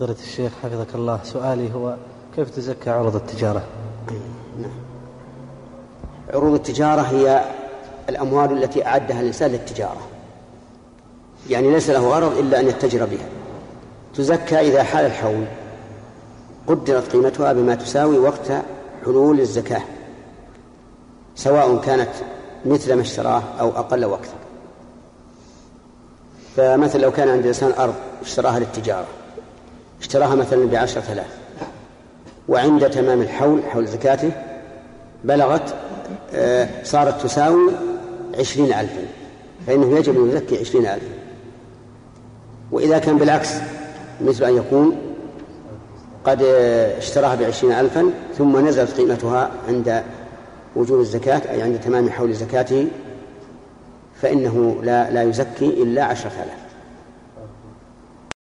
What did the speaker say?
فضيلة الشيخ حفظك الله. سؤالي هو كيف تزكى عروض التجارة؟ نعم. عروض التجارة هي الأموال التي أعدها الإنسان للتجارة. يعني ليس له غرض إلا أن يتجر بها. تزكى إذا حال الحول. قدرت قيمتها بما تساوي وقت حلول الزكاة. سواء كانت مثل ما اشتراه أو أقل أكثر فمثلا لو كان عند الإنسان أرض اشتراها للتجارة. اشتراها مثلا بعشرة آلاف. وعند تمام الحول حول زكاته بلغت آه، صارت تساوي عشرين ألفا. فإنه يجب أن يزكي عشرين ألفا. وإذا كان بالعكس مثل أن يكون قد اشتراها بعشرين ألفا ثم نزلت قيمتها عند وجوب الزكاة أي عند تمام حول زكاته فإنه لا لا يزكي إلا عشرة آلاف.